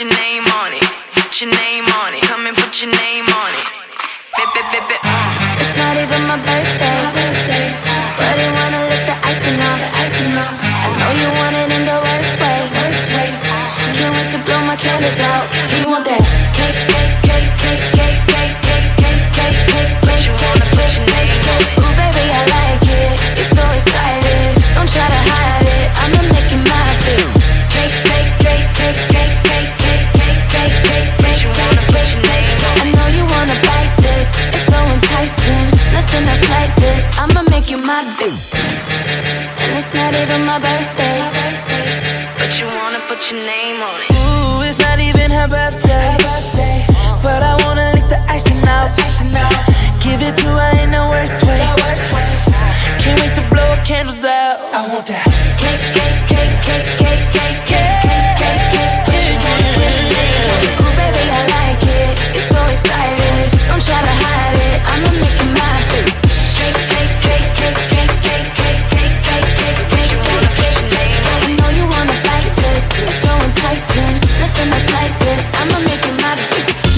your name on it. Put your name on it. Come and put your name on it.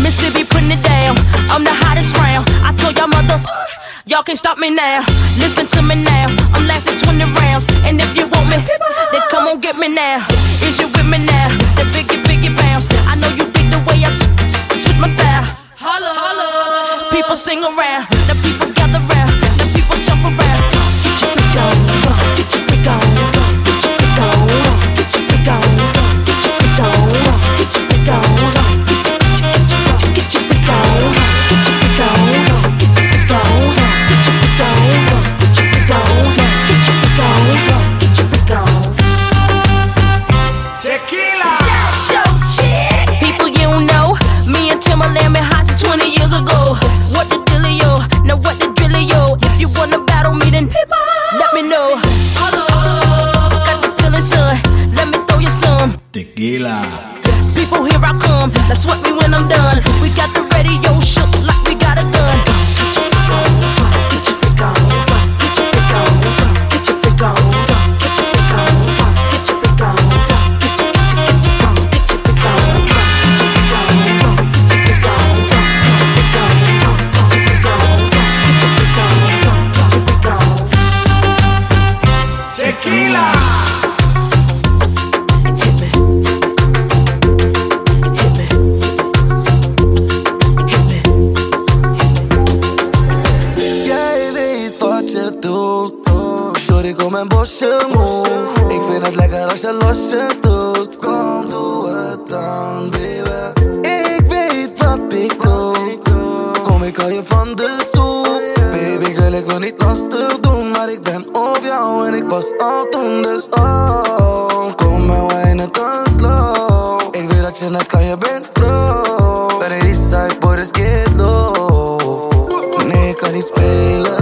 Mississippi putting it down. I'm the hottest round. I told y'all mother, y'all can't stop me now. Listen to me now. I'm lasting 20 rounds. And if you want me, then come on get me now. Is you with me now? That biggie, biggie bounce. I know you dig the way I switch my style. Holla, holla. People sing around. The people je doet. Oh, sorry, kom en bosje moe. Ik vind het lekker als je losjes doet. Kom, doe het dan, baby. Ik weet wat ik doe. Kom, ik hou je van de stoel. Baby girl, ik wil niet lastig doen. Maar ik ben op jou en ik was al toen, dus oh. Kom en wijnen dan slow. Ik weet dat je net kan, je bent pro. Ben je east side boy, dus get low. Nee, ik kan niet spelen.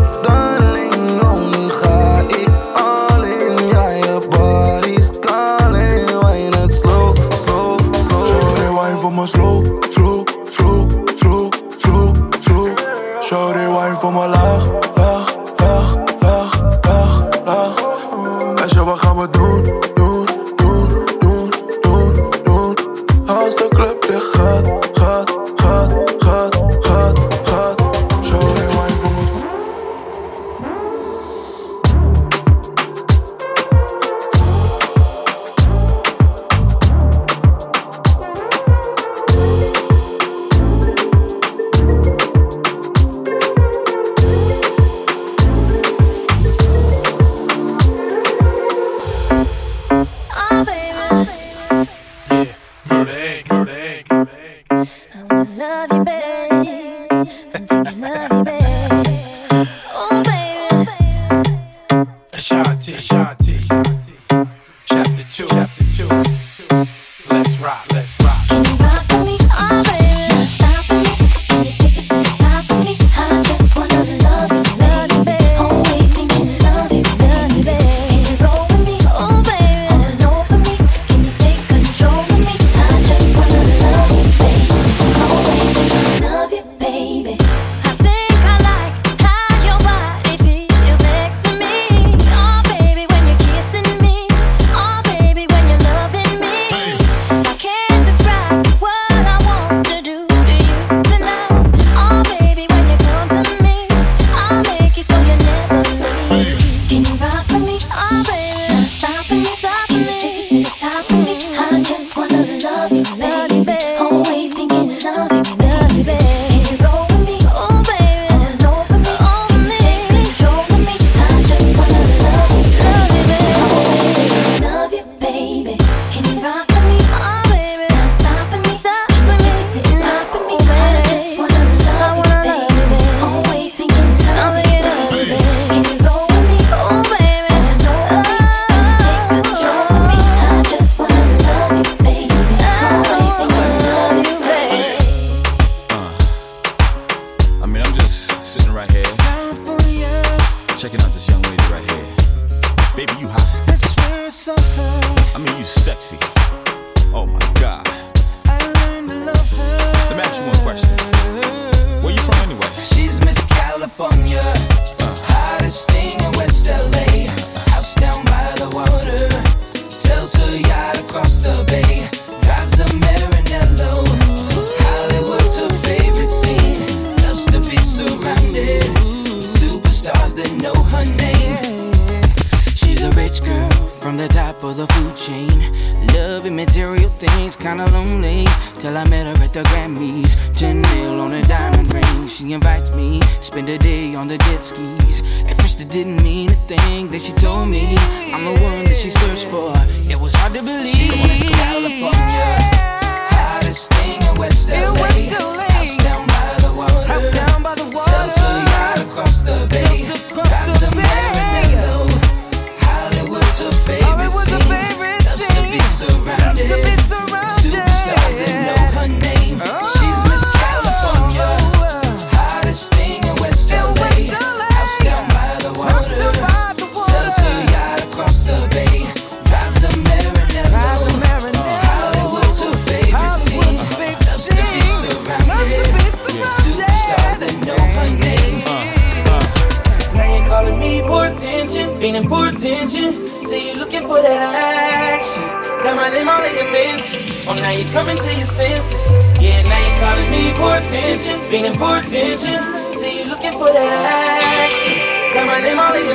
chapter two. Chapter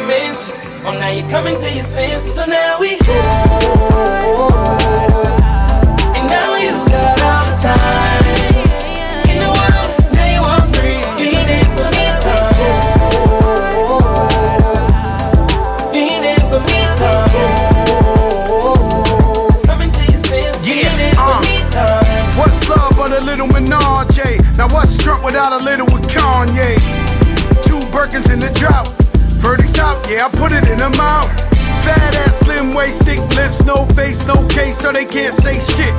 name all in your mentions. Oh, now you're coming to your senses. So now we. And now you got all the time in the world. Now you are free. For me time. Feeling for me time. Coming to your senses. Yeah, Feeling for uh. me time. What's love but a little menage? Now what's Trump without a little with Kanye? Two Birkins in the drought. Verdict's out, yeah, I put it in the mouth. Fat ass, slim waist, thick lips, no face, no case, so they can't say shit.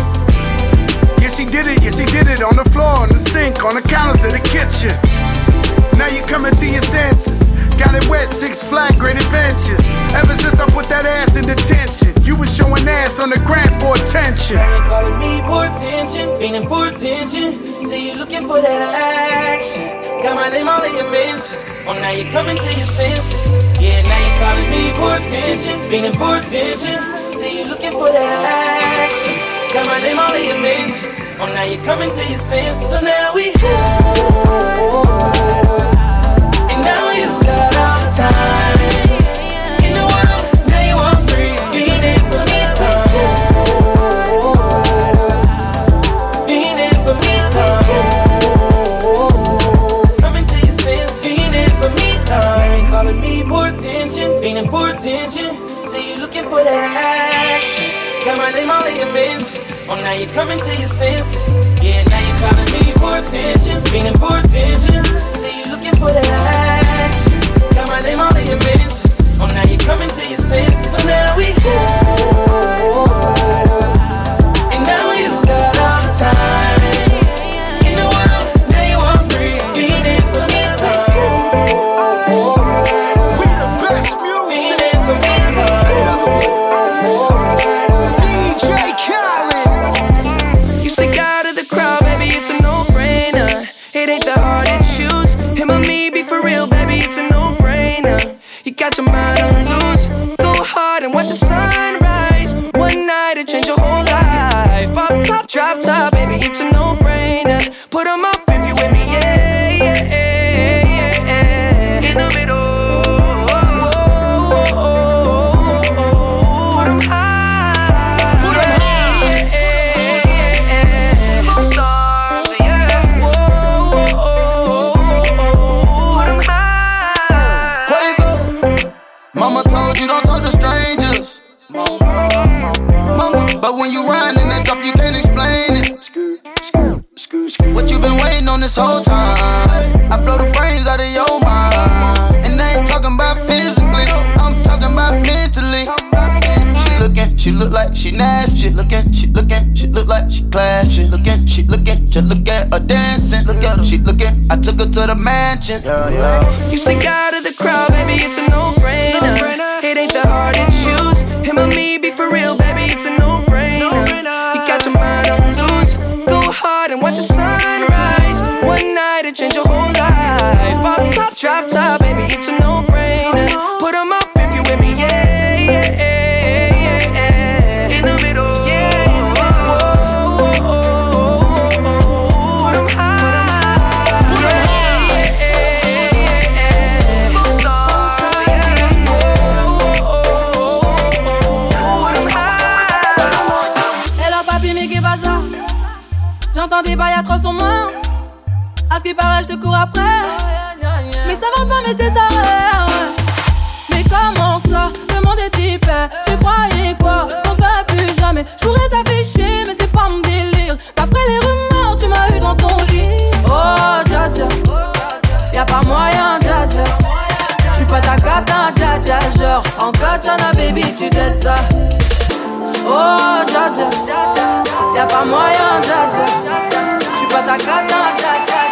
Yeah, she did it, yeah, she did it on the floor, on the sink, on the counters of the kitchen. Now you coming to your senses. Got it wet, six flag, great adventures. Ever since I put that ass in detention, you was showing ass on the grant for attention. Now you're calling me for attention, feeling for attention. Say you're looking for that action. Got my name all in your mentions. Oh, now you're coming to your senses. Yeah, now you're calling me for attention, feeling for attention. See, you're looking for that action. Got my name all in your mentions. Oh, now you're coming to your senses. So now we. And now you Name all your mentions. Oh, now you're coming to your senses. Yeah, now you're calling me for attention. Feeling for attention. Say you're looking for that action. Got my name in your mentions. Oh, now you're coming to your senses. So now we. And look like she classy. Looking, she looking, just look at her dancing. Look at her, she looking. I took her to the mansion. Yeah, yeah. You stick out of the crowd, baby, it's a no-brainer. It ain't that hard to choose. Him and me be for real, baby, it's a no-brainer. You got your mind on loose. Go hard and watch the sunrise. One night it change your whole life. Pop top, drop top, baby, it's a no-brainer. Je te cours après. Mais ça va pas, mais t'es taré. Mais comment ça Comment des types Tu croyais quoi? On se plus jamais. Je pourrais t'afficher, mais c'est pas mon délire. D'après les rumeurs, tu m'as eu dans ton lit. Oh, dja dja. Y'a pas moyen, dja dja. J'suis pas ta cata, dja dja. Genre, en katana, baby, tu t'aides ça. Oh, dja dja. Y'a pas moyen, dja dja. J'suis pas ta cata, dja, dja.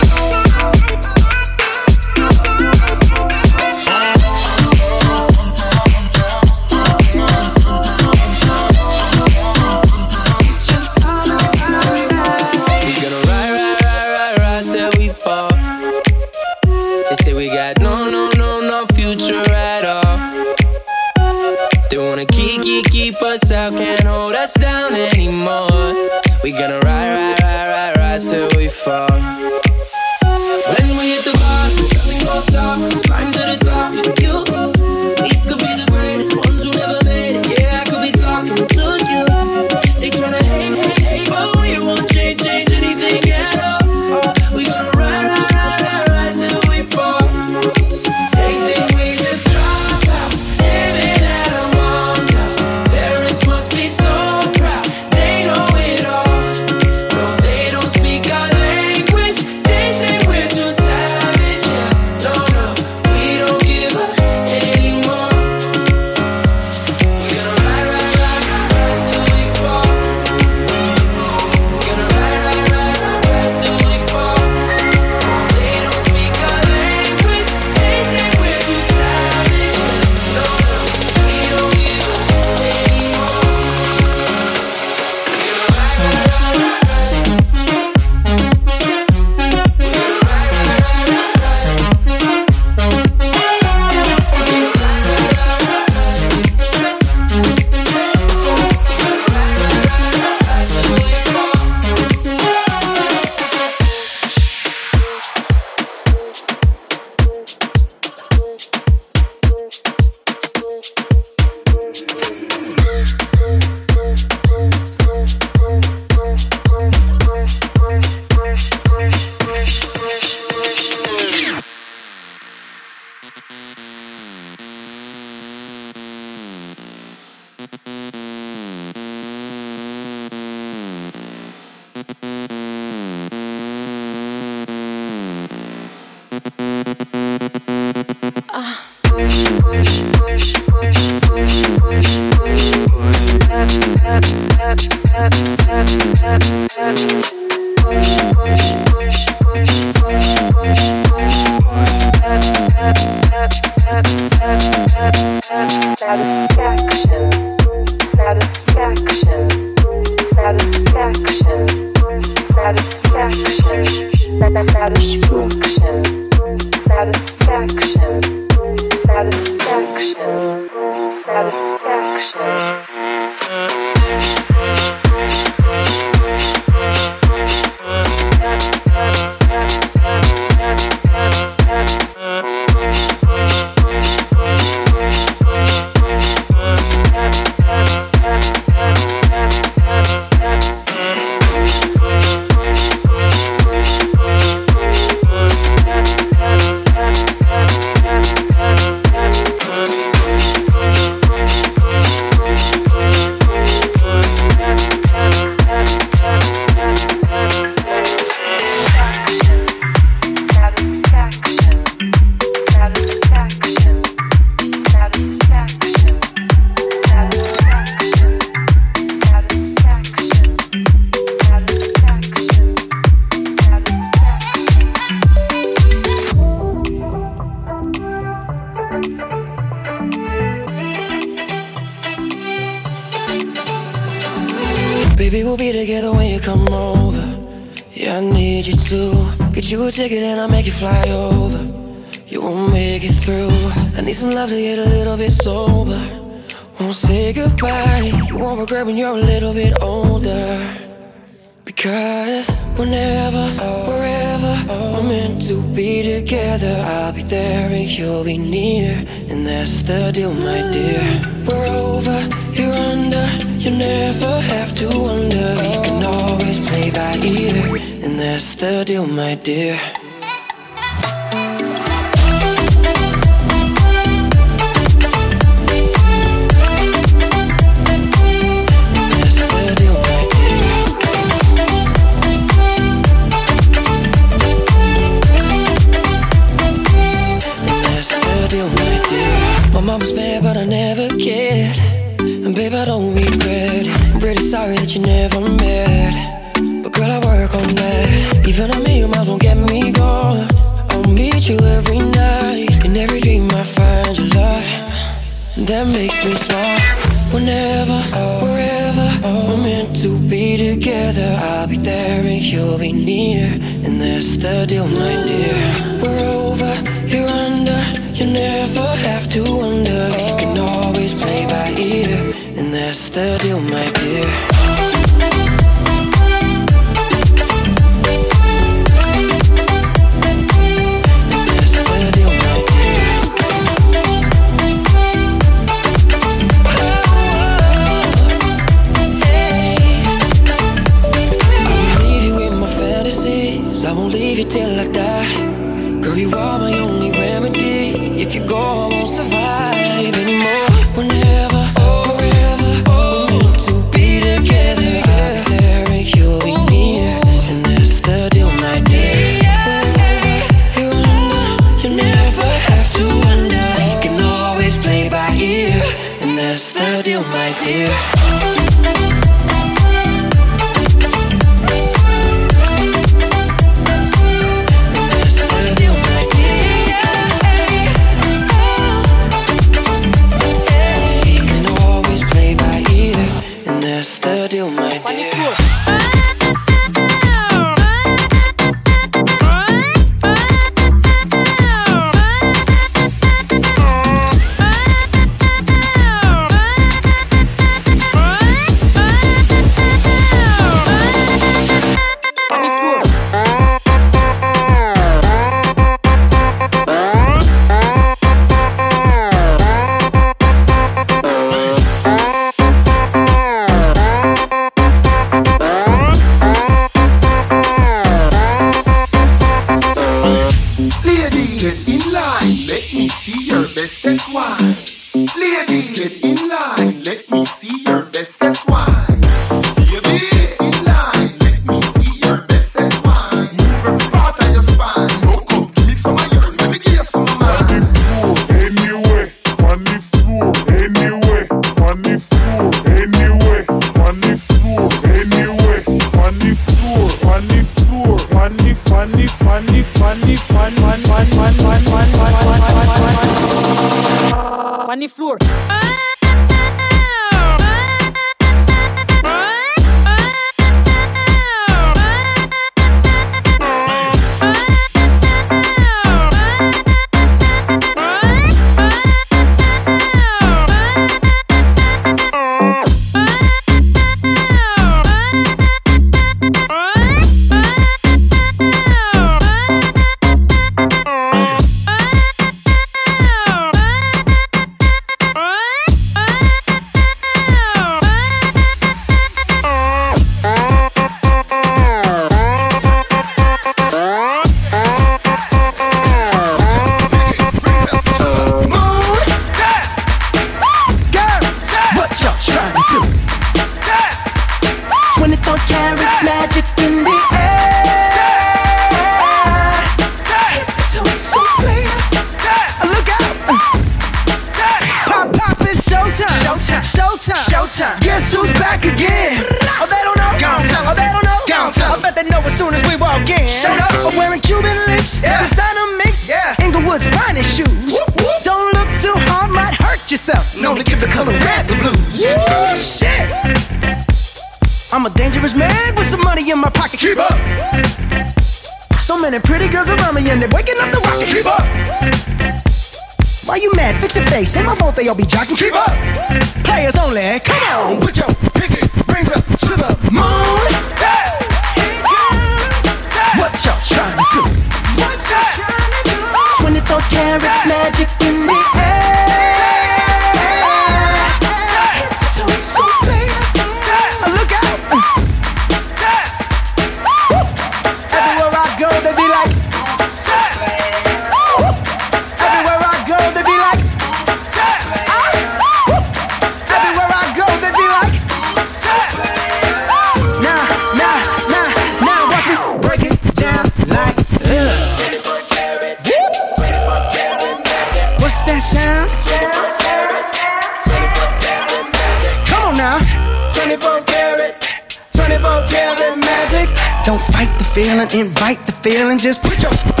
Invite the feeling. Just put your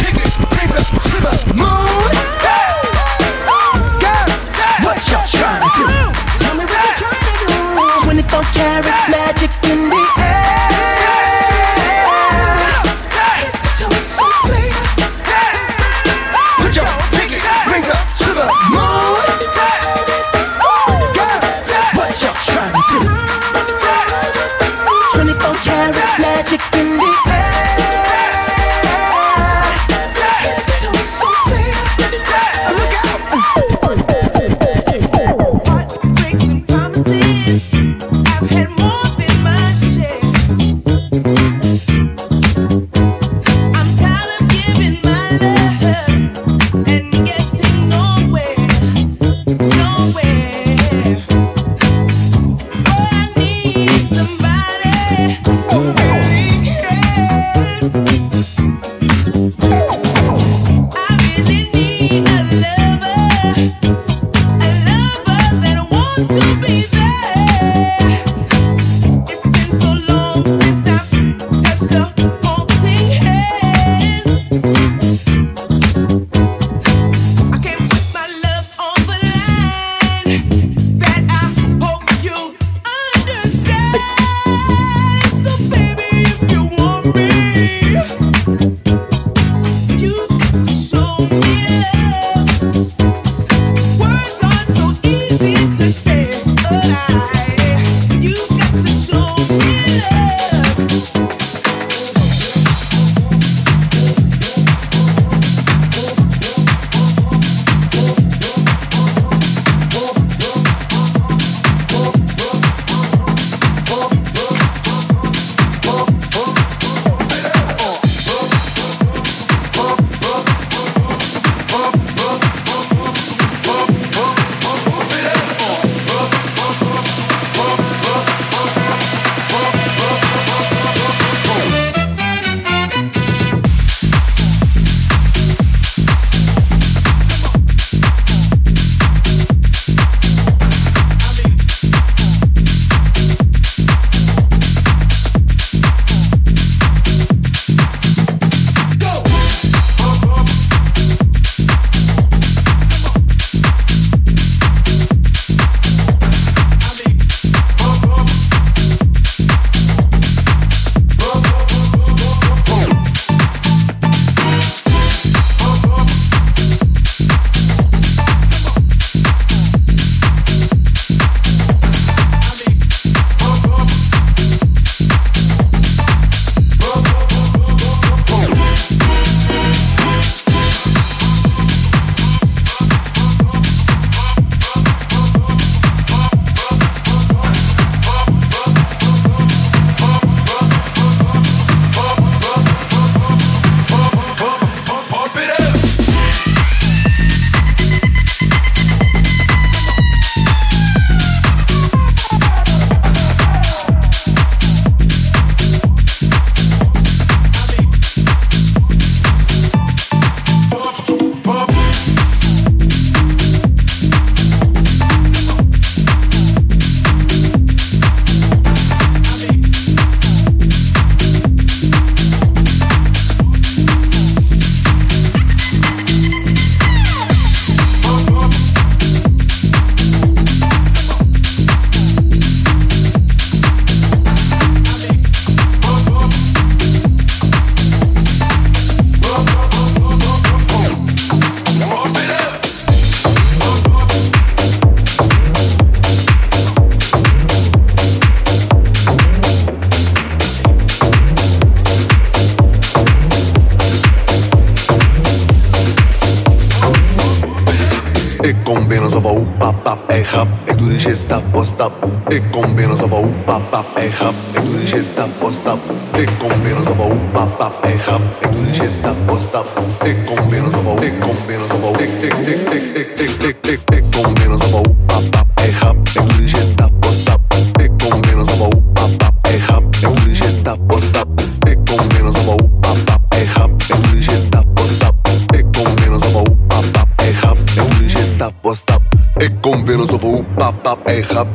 stop or stop. It gon' be no of a hoop pop pop a hop. And do the shit stop or stop. It gon' be no of a hoop pop pop a hop. And do the shit stop or stop. It gon'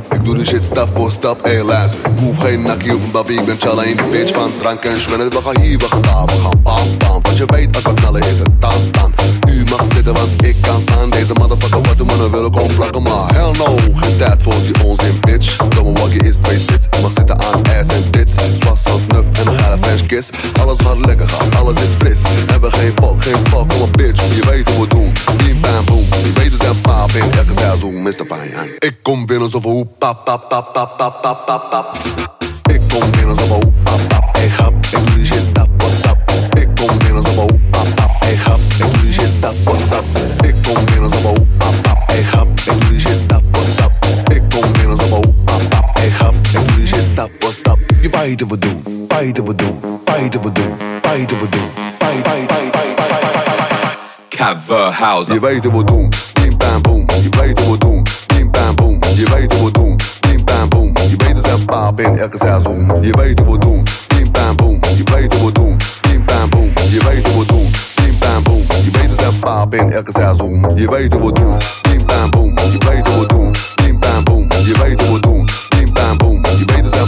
ey. Ik doe die shit stap voor stap, ey luister. Ik hoef geen nakkie of een babi, ik ben challa in die bitch van drank en schwennen. We gaan hier, we gaan daar, we gaan bam, bam. Want je weet, als we knallen is het dan, binnen een hoep, pap, pap, pap, pap, pap, pap, pap, pap. Ik kom binnen een hoep, pap, pap, ey grap. Ik doe die shit stap. Ik kom binnen een hoep, pap, pap, ey grap. Ik doe die shit stap. Ik kom binnen een hoep, pap, pap, ey grap. Ik die shit stap. Ik kom binnen alsof een hoep, pap, pap, ey grap. Ik doe die shit stap voor stap. Je beide we doen, beide we doen, beide we doen, beide we doen, beide, beide, beide, beide, beide, beide. Caverhauser. Je weet hoe we doen, bim bam boom. Je weet hoe we doen, Je weet we zijn paap in elke seizoen. Je weet hoe we bim bam boom. Je weet hoe we doen, bim bam boom. Je weet hoe we doen, bim bam boom. Je weet we zijn paap in elke seizoen. Je weet we bim bam boom. Je weet hoe we doen, bim bam boom. Je weet hoe we bim bam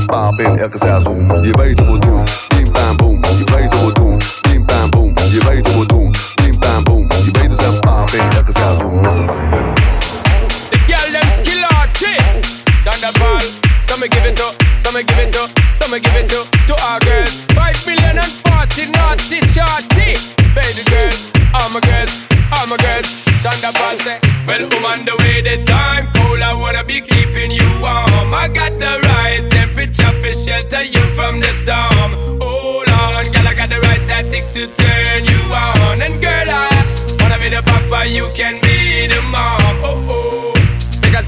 pap in elke seizoen. Je weet hoe we doen, Give it to, some me give it to, some me give it to to our girls. Five million and forty naughty shorty. Baby girl, all my girls, all my girls. Thunderball say, Well, I'm the way. The time cold. I wanna be keeping you warm. I got the right temperature for shelter you from the storm. Hold on, girl, I got the right tactics to turn you on. And girl, I wanna be the papa, you can be the mom.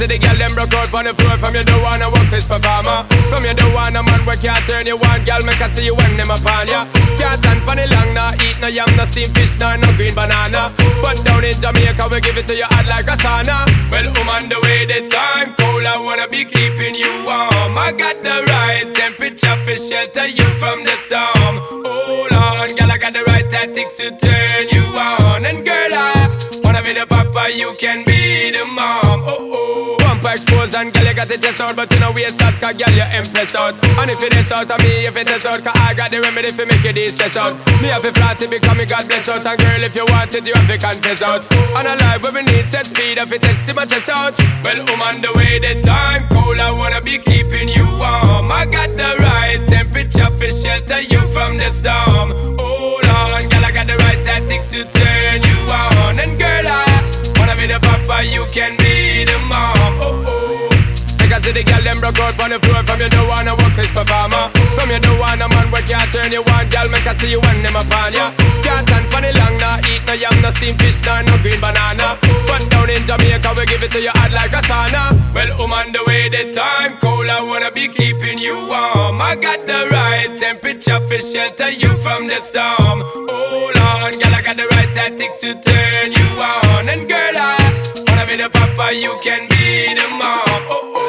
See the girl them broke out on the floor. From you don't wanna work this performer From you don't want a man where can't turn you on. Girl, make I see you when them upon ya. Can't stand for the long, nah Eat no yam, no steamed fish, nah, no green banana. But down in Jamaica, we give it to you hot like a sauna. Well, I'm on the way, the time cold I wanna be keeping you warm. I got the right temperature for shelter you from the storm. Hold on, girl, I got the right tactics to turn you on. And girl, I wanna be the papa, you can be the mom. Oh, oh Exposed and girl, you got the chest out But you know waist out, cause girl, you impressed out. And if it is out of me, if it is out Cause I got the remedy for make you de-stress out. Me have a flat to become me God bless out. And girl, if you want it, you have to confess out. And a life where we need set speed If it test my chest out. Well, I'm on the way, the time cold I wanna be keeping you warm. I got the right temperature for shelter you from the storm. Hold on, girl, I got the right tactics to turn you on. And girl, I wanna be the papa, you can be the mom. Oh, oh See the girl them broke out on the floor From you don't wanna work this performer. From you don't want a man where can't turn you on Girl, make I see you when them upon ya. Can't stand for the long, nah Eat no yam, no steamed fish, nah, no green banana. But down in Jamaica, we give it to you hot like a sauna. Well, I'm on the way, the time cold I wanna be keeping you warm. I got the right temperature for shelter you from the storm. Hold on, girl, I got the right tactics to turn you on. And girl, I wanna be the papa, you can be the mom. Oh, oh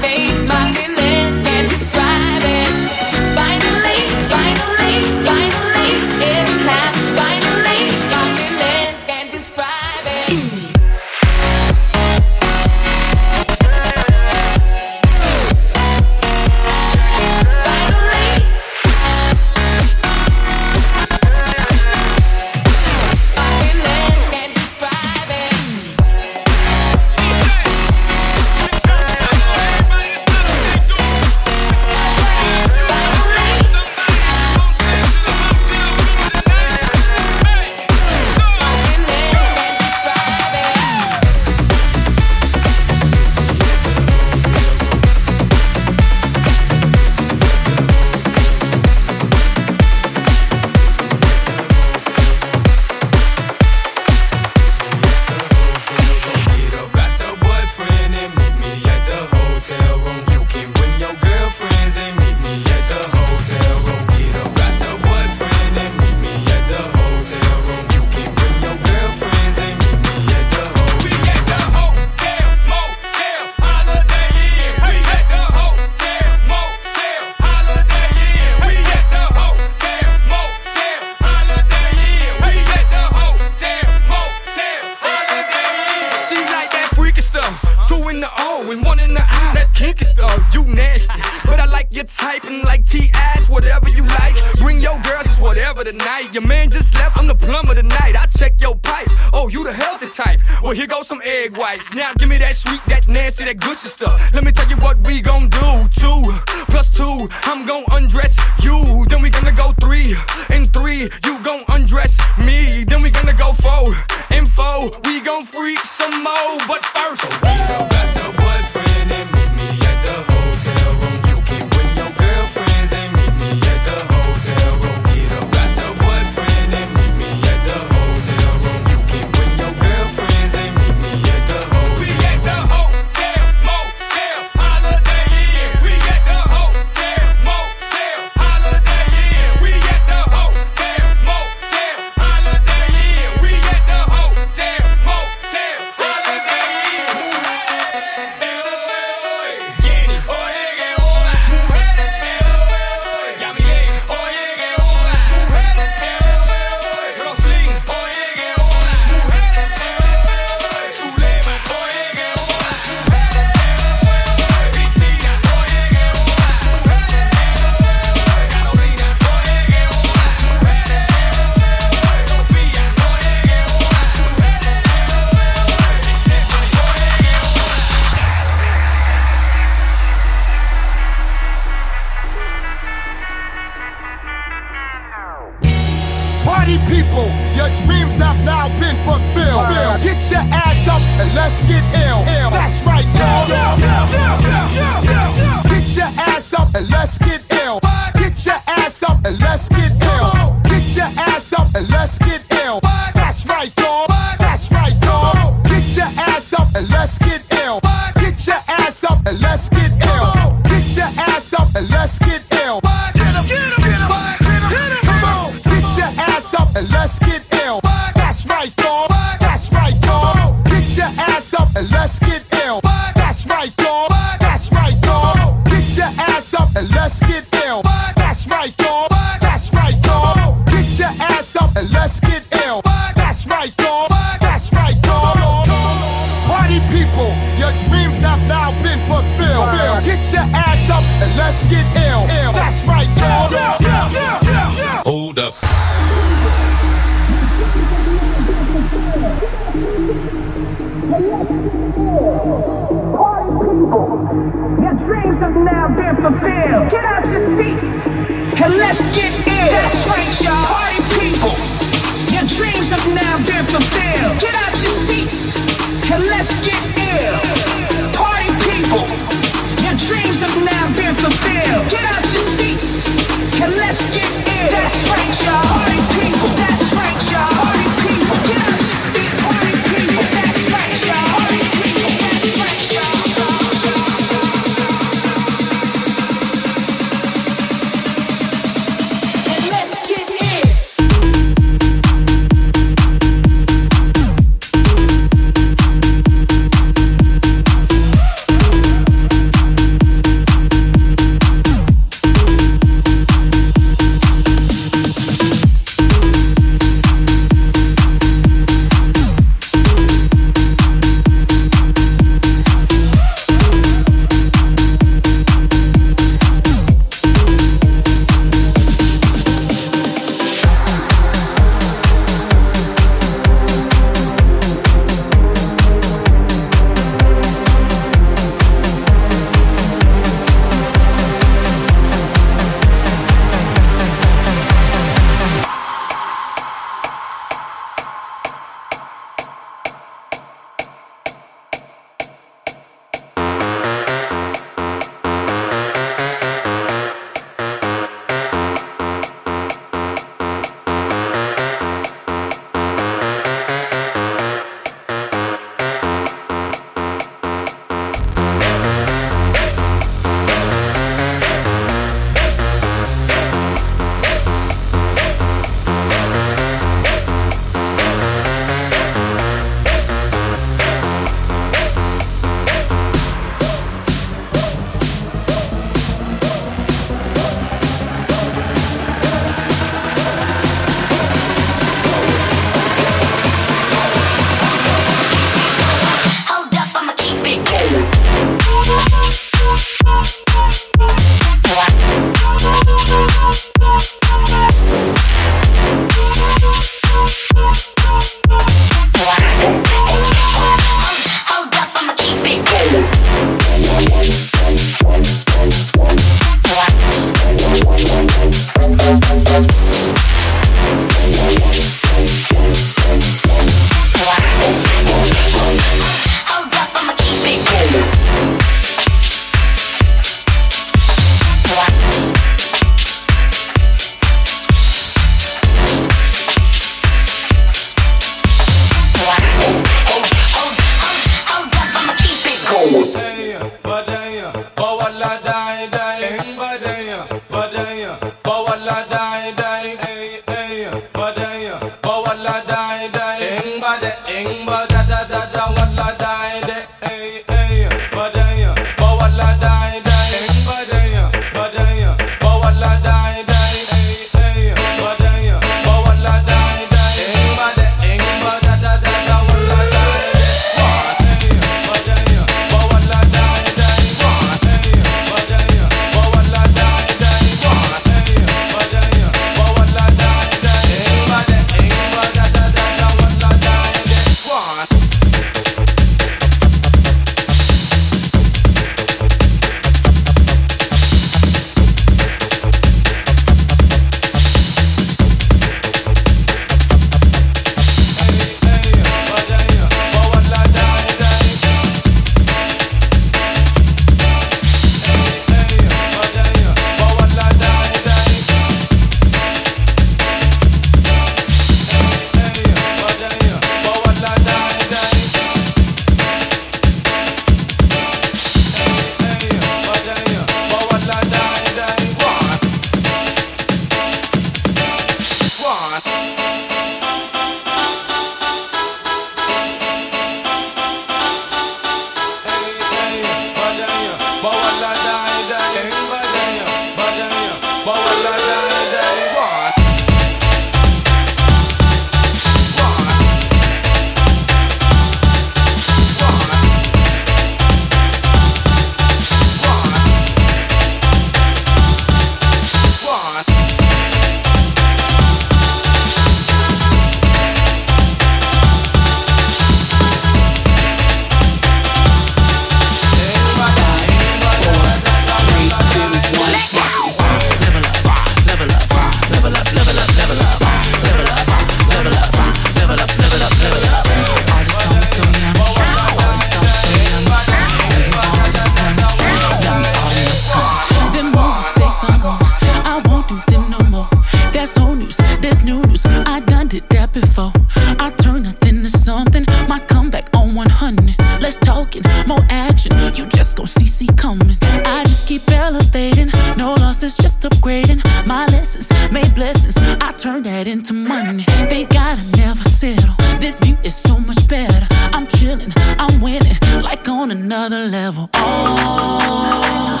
on another level. Oh,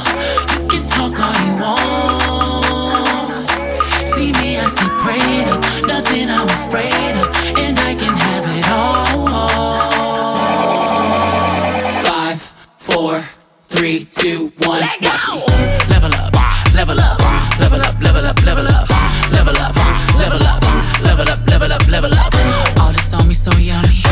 you can talk all you want. See me, I stay prayed up. Nothing I'm afraid of, and I can have it all. Five, four, three, two, one. Let go. Level up, level up, level up, level up, level up, level up, level up, level up, level up, level up. All this on me so yummy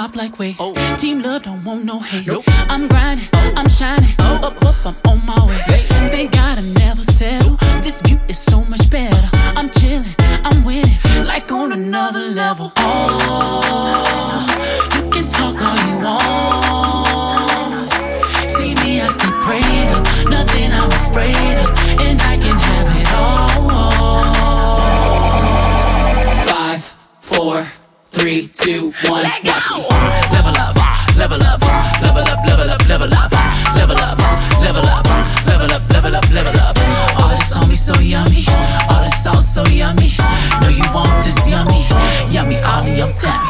drop like way, Oh. Team love don't want no hate. Nope. I'm grinding, oh. I'm shining. Oh. Up, up, I'm on my way. Hey. Thank God I never settle. This view is so much better. I'm chilling, I'm winning, like on another level. Oh. top 10.